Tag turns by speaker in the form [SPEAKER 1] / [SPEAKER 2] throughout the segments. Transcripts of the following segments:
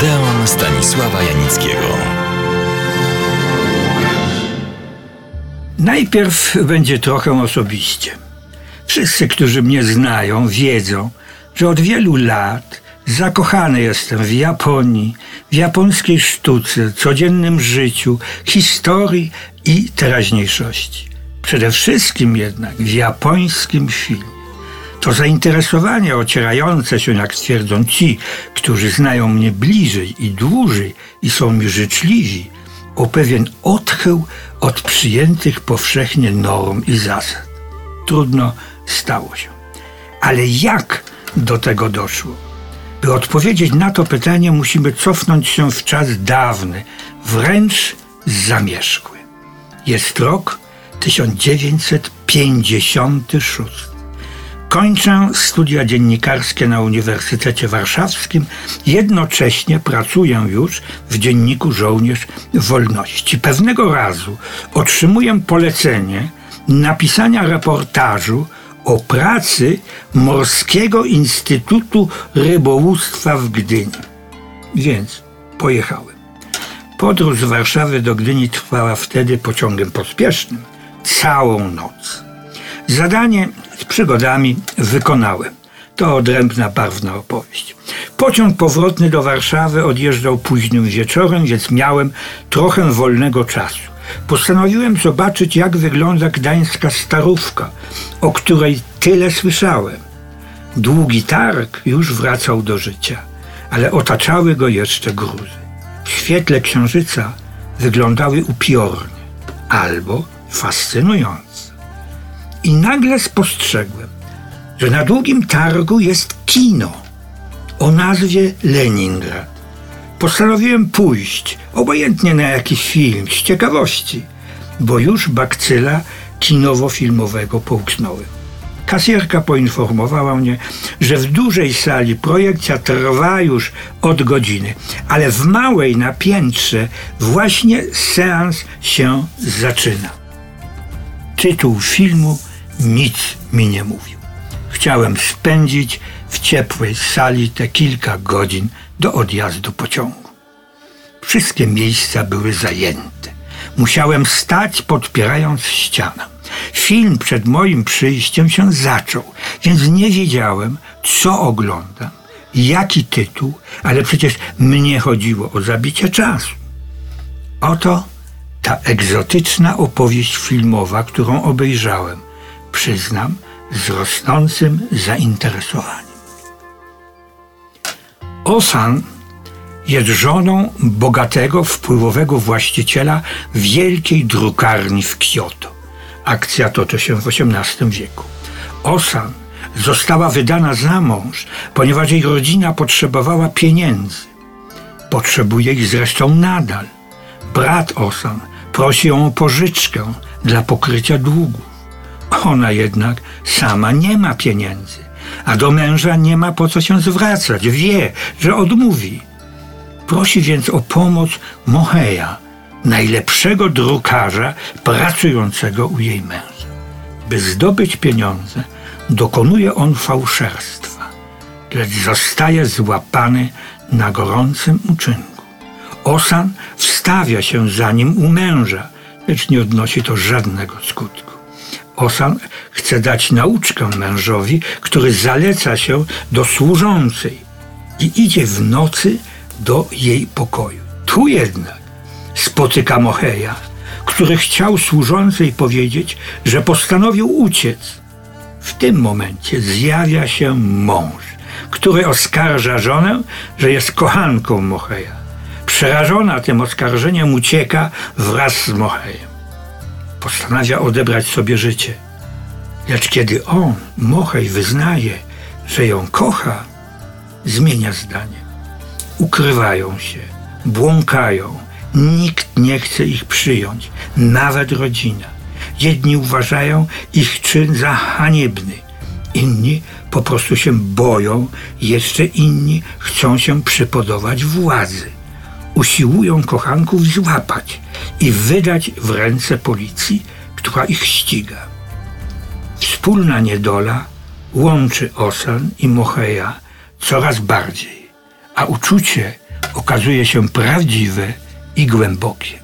[SPEAKER 1] Odeon Stanisława Janickiego.
[SPEAKER 2] Najpierw będzie trochę osobiście. Wszyscy, którzy mnie znają, wiedzą, że od wielu lat zakochany jestem w Japonii, w japońskiej sztuce, codziennym życiu, historii i teraźniejszości. Przede wszystkim jednak w japońskim filmie. To zainteresowanie ocierające się, jak twierdzą ci, którzy znają mnie bliżej i dłużej i są mi życzliwi, o pewien odchył od przyjętych powszechnie norm i zasad. Trudno stało się. Ale jak do tego doszło? By odpowiedzieć na to pytanie, musimy cofnąć się w czas dawny, wręcz zamierzchły. Jest rok 1956. Kończę studia dziennikarskie na Uniwersytecie Warszawskim, jednocześnie pracuję już w dzienniku Żołnierz Wolności. Pewnego razu otrzymuję polecenie napisania reportażu o pracy Morskiego Instytutu Rybołówstwa w Gdyni. Więc pojechałem. Podróż z Warszawy do Gdyni trwała wtedy pociągiem pospiesznym całą noc. Zadanie z przygodami wykonałem. To odrębna, barwna opowieść. Pociąg powrotny do Warszawy odjeżdżał późnym wieczorem, więc miałem trochę wolnego czasu. Postanowiłem zobaczyć, jak wygląda gdańska starówka, o której tyle słyszałem. Długi targ już wracał do życia, ale otaczały go jeszcze gruzy. W świetle księżyca wyglądały upiornie albo fascynujące. I nagle spostrzegłem, że na długim targu jest kino o nazwie Leningrad. Postanowiłem pójść, obojętnie na jakiś film, z ciekawości, bo już bakcyla kinowo-filmowego połknąłem. Kasjerka poinformowała mnie, że w dużej sali projekcja trwa już od godziny, ale w małej na piętrze właśnie seans się zaczyna. Tytuł filmu nic mi nie mówił. Chciałem spędzić w ciepłej sali te kilka godzin do odjazdu pociągu. Wszystkie miejsca były zajęte. Musiałem stać podpierając ścianę. Film przed moim przyjściem się zaczął, więc nie wiedziałem, co oglądam, jaki tytuł, ale przecież mnie chodziło o zabicie czasu. Oto ta egzotyczna opowieść filmowa, którą obejrzałem, przyznam, z rosnącym zainteresowaniem. Osan jest żoną bogatego, wpływowego właściciela wielkiej drukarni w Kyoto. Akcja toczy się w XVIII wieku. Osan została wydana za mąż, ponieważ jej rodzina potrzebowała pieniędzy. Potrzebuje ich zresztą nadal. Brat Osan prosi ją o pożyczkę dla pokrycia długów. Ona jednak sama nie ma pieniędzy, a do męża nie ma po co się zwracać. Wie, że odmówi. Prosi więc o pomoc Moheja, najlepszego drukarza pracującego u jej męża. By zdobyć pieniądze, dokonuje on fałszerstwa, lecz zostaje złapany na gorącym uczynku. Osan wstawia się za nim u męża, lecz nie odnosi to żadnego skutku. Osan chce dać nauczkę mężowi, który zaleca się do służącej i idzie w nocy do jej pokoju. Tu jednak spotyka Moheja, który chciał służącej powiedzieć, że postanowił uciec. W tym momencie zjawia się mąż, który oskarża żonę, że jest kochanką Moheja. Przerażona tym oskarżeniem ucieka wraz z Mohejem. Postanawia odebrać sobie życie. Lecz kiedy on, Mohej, wyznaje, że ją kocha, zmienia zdanie. Ukrywają się, błąkają, nikt nie chce ich przyjąć, nawet rodzina. Jedni uważają ich czyn za haniebny, inni po prostu się boją, jeszcze inni chcą się przypodobać władzy. Usiłują kochanków złapać i wydać w ręce policji, która ich ściga. Wspólna niedola łączy Osan i Moheja coraz bardziej, a uczucie okazuje się prawdziwe i głębokie.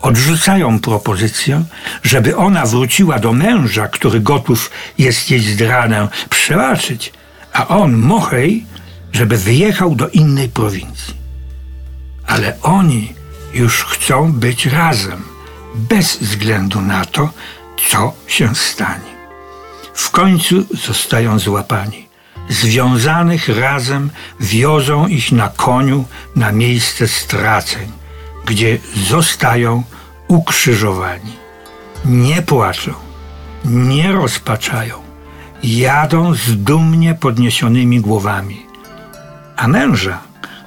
[SPEAKER 2] Odrzucają propozycję, żeby ona wróciła do męża, który gotów jest jej zdranę przebaczyć, a on, Mochej, żeby wyjechał do innej prowincji. Ale oni już chcą być razem, bez względu na to, co się stanie. W końcu zostają złapani. Związanych razem wiozą ich na koniu na miejsce straceń, gdzie zostają ukrzyżowani. Nie płaczą, nie rozpaczają, jadą z dumnie podniesionymi głowami. A męża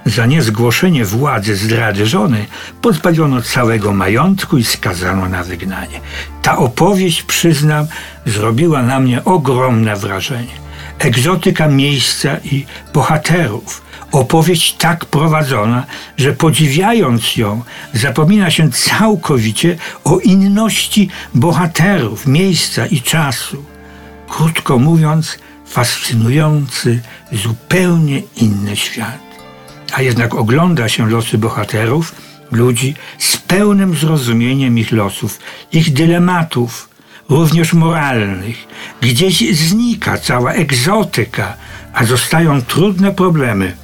[SPEAKER 2] za niezgłoszenie władzy zdrady żony pozbawiono całego majątku i skazano na wygnanie. Ta opowieść, przyznam, zrobiła na mnie ogromne wrażenie. Egzotyka miejsca i bohaterów. Opowieść tak prowadzona, że podziwiając ją, zapomina się całkowicie o inności bohaterów, miejsca i czasu. Krótko mówiąc, fascynujący, zupełnie inny świat a jednak ogląda się losy bohaterów, ludzi z pełnym zrozumieniem ich losów, ich dylematów, również moralnych. Gdzieś znika cała egzotyka, a zostają trudne problemy,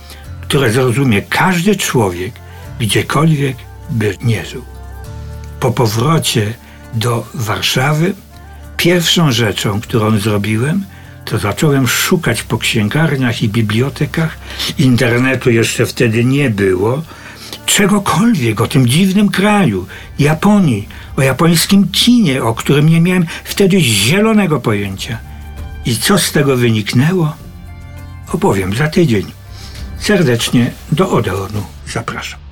[SPEAKER 2] które zrozumie każdy człowiek, gdziekolwiek by nie żył. Po powrocie do Warszawy, pierwszą rzeczą, którą zrobiłem, to zacząłem szukać po księgarniach i bibliotekach. Internetu jeszcze wtedy nie było. Czegokolwiek o tym dziwnym kraju, Japonii, o japońskim kinie, o którym nie miałem wtedy zielonego pojęcia. I co z tego wyniknęło? Opowiem za tydzień. Serdecznie do Odeonu zapraszam.